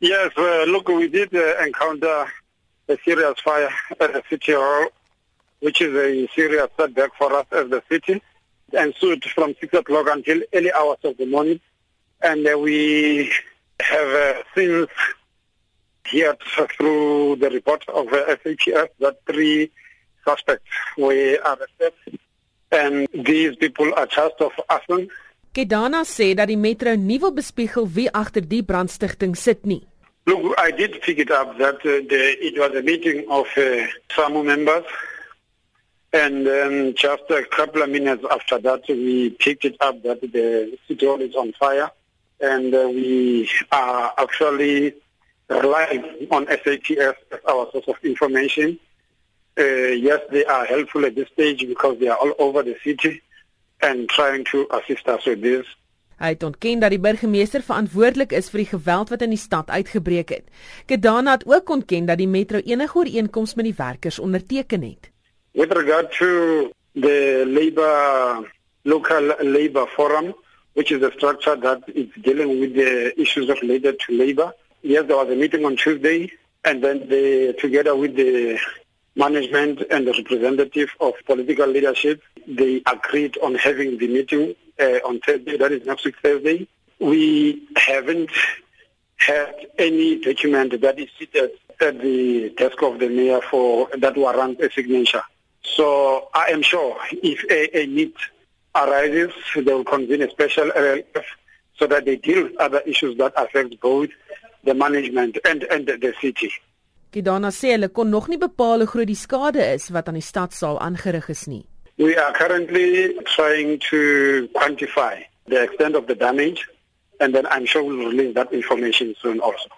Yes, uh, look, we did uh, encounter a serious fire at the city hall, which is a serious setback for us as the city. It ensued from 6 o'clock until early hours of the morning. And uh, we have uh, since heard through the report of uh, SAPS that three suspects were arrested. And these people are charged of arson. Kedana sê dat die metro nie wil bespiegel wie agter die brandstigting sit nie. Look, I did pick it up that uh, the, it was a meeting of uh, SAMU members. And then just a couple of minutes after that, we picked it up that the city hall is on fire. And uh, we are actually relying on SAPS as our source of information. Uh, yes, they are helpful at this stage because they are all over the city and trying to assist us with this. Hy het ontken dat die burgemeester verantwoordelik is vir die geweld wat in die stad uitgebreek het. Kedana het ook ontken dat die metro enige ooreenkoms met die werkers onderteken het. With regard to the labor local labor forum, which is a structure that is dealing with the issues of labor to labor. Yes, there was a meeting on Tuesday and then they together with the management and the representative of political leadership, they agreed on having the meeting uh, on Thursday, that is next week Thursday. We haven't had any document that is seated at the desk of the mayor for that warrant a signature. So I am sure if a, a need arises, they will convene a special LLF so that they deal with other issues that affect both the management and, and the, the city. Kidana sê hulle kon nog nie bepaal hoe groot die skade is wat aan die stadsaal aangerig is nie. We are currently trying to quantify the extent of the damage and then I'm sure we'll release that information soon also.